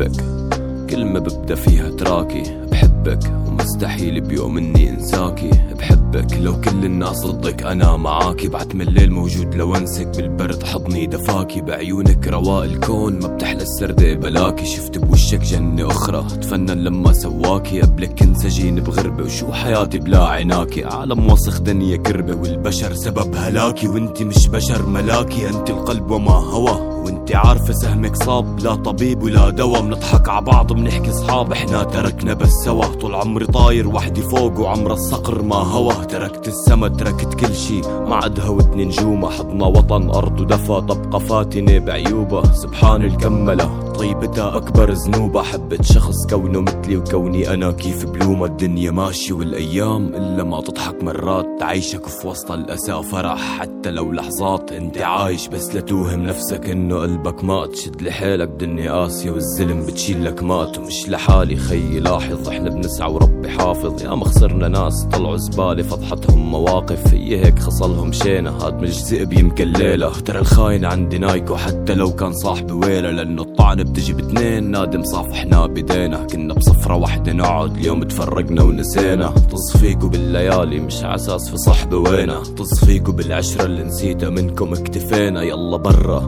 بحبك كلمة ببدأ فيها track ي بحبك ومستحيل بيوم إني أنساكي. بحبك لو كل الناس ضدك أنا معاكي. بعد من الليل موجود لو انسك بالبرد حضني دفاكي. بعيونك رواء الكون ما بتحلى السردة بلاكي. شفت بوشك جنة أخرى تفنن لما سواكي. قبلك كنت سجين بغربة وشو حياتي بلا عناكي؟ عالم وسخ دنيا كربة والبشر سبب هلاكي. وانت مش بشر ملاكي. انت القلب وما هوى وانت عارفة سهمك صاب لا طبيب ولا دوا بنضحك ع بعض بنحكي صحاب. إحنا تركنا بس سوا طول عمري طاير وحدي فوق وعمر الصقر. ما هوا تركت السما تركت كل شي. ما عاد هوتني نجومة حضنا وطن أرض ودفا. تبقى فاتنة بعيوبة سبحان الكملة. طيبتها أكبر ذنوب حبت شخص كونه مثلي وكوني أنا كيف بلومة الدنيا ماشي والأيام إلا ما تضحك مرات. تعيشك في وسط الأسى فرح حتى لو لحظات. أنت عايش بس لتوهم نفسك إنه قلبك مات شد لحالك دنيا قاسية والزلم بتشيلك مات. ومش لحالي خيي لاحظ إحنا بنسعى وربي حافظ. يا ما خسرنا ناس طلعوا زبالة فضحتهم مواقف. هي هيك خصلهم شينا هاد مش ذئب يمكن ليلة. ترى الخاين عندي نايكو حتى لو كان صاحبي ويلة. لأنه الطعن بتجي باتنين نادم صافحنا بدينا كنا بصفرة واحدة نقعد اليوم تفرقنا ونسينا. تصفيكوا بالليالي مش عساس في صحبة وينا. تصفيكوا بالعشرة اللي نسيتها منكم اكتفينا. يلا برا.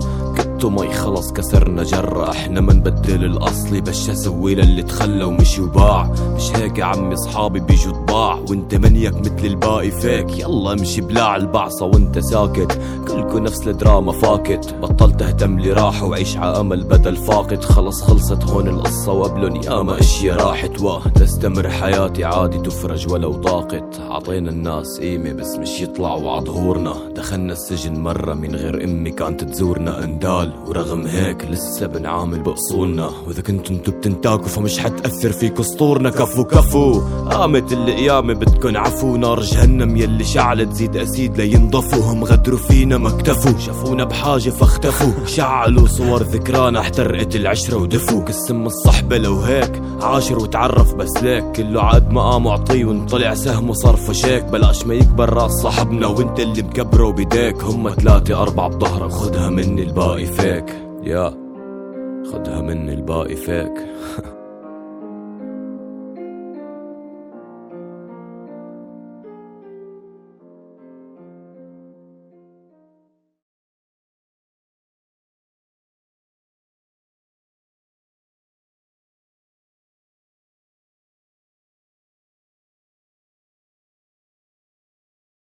كتوا مي خلص كسرنا جرة. إحنا ما نبدل الاصلي بس أسوي للي تخلى ومشي وباع؟ مش هيك يا عمي؟ صحابي بيجوا طباع وانت منيك مثل الباقي فيك. يلا امشي بلاع البعصة وانت ساكت. كلكو نفس الدراما fuck it. بطلت أهتم لي راحة وعيش ع أمل بدل فاقد. خلص خلصت هون القصة وقبلن ياما أشياء راحت. واه تستمر حياتي عادي تفرج ولو ضاقت عطينا الناس قيمة بس مش يطلعوا عظهورنا دخلنا السجن مرة من غير أمي كانت تزورنا أندال. ورغم هيك لسه بنعامل بأصولنا. وإذا كنتوا انتو بتنتاكوا فمش حتأثر فيكوا اسطورنا كفو كفو. قامت القيامة بدكن عفو. نار جهنم يلي شعلت زيد أسيد لينضفوا. هم غدروا فينا ما اكتفوا. شافونا بحاجة فاختفوا. شعلوا صور ذكرانا احترقت العشرة ودفوا. قسم الصحبة لو هيك عاشر وتعرف بس ليك. كله عاد مقام اعطيه وانطلع سهمه صار فشيك بلاش ما يكبر راس صاحبنا وانت اللي مكبره بيديك. هم ثلاثة أربعة بظهرك خدها مني الباقي فيك. يا خدها مني الباقي فيك.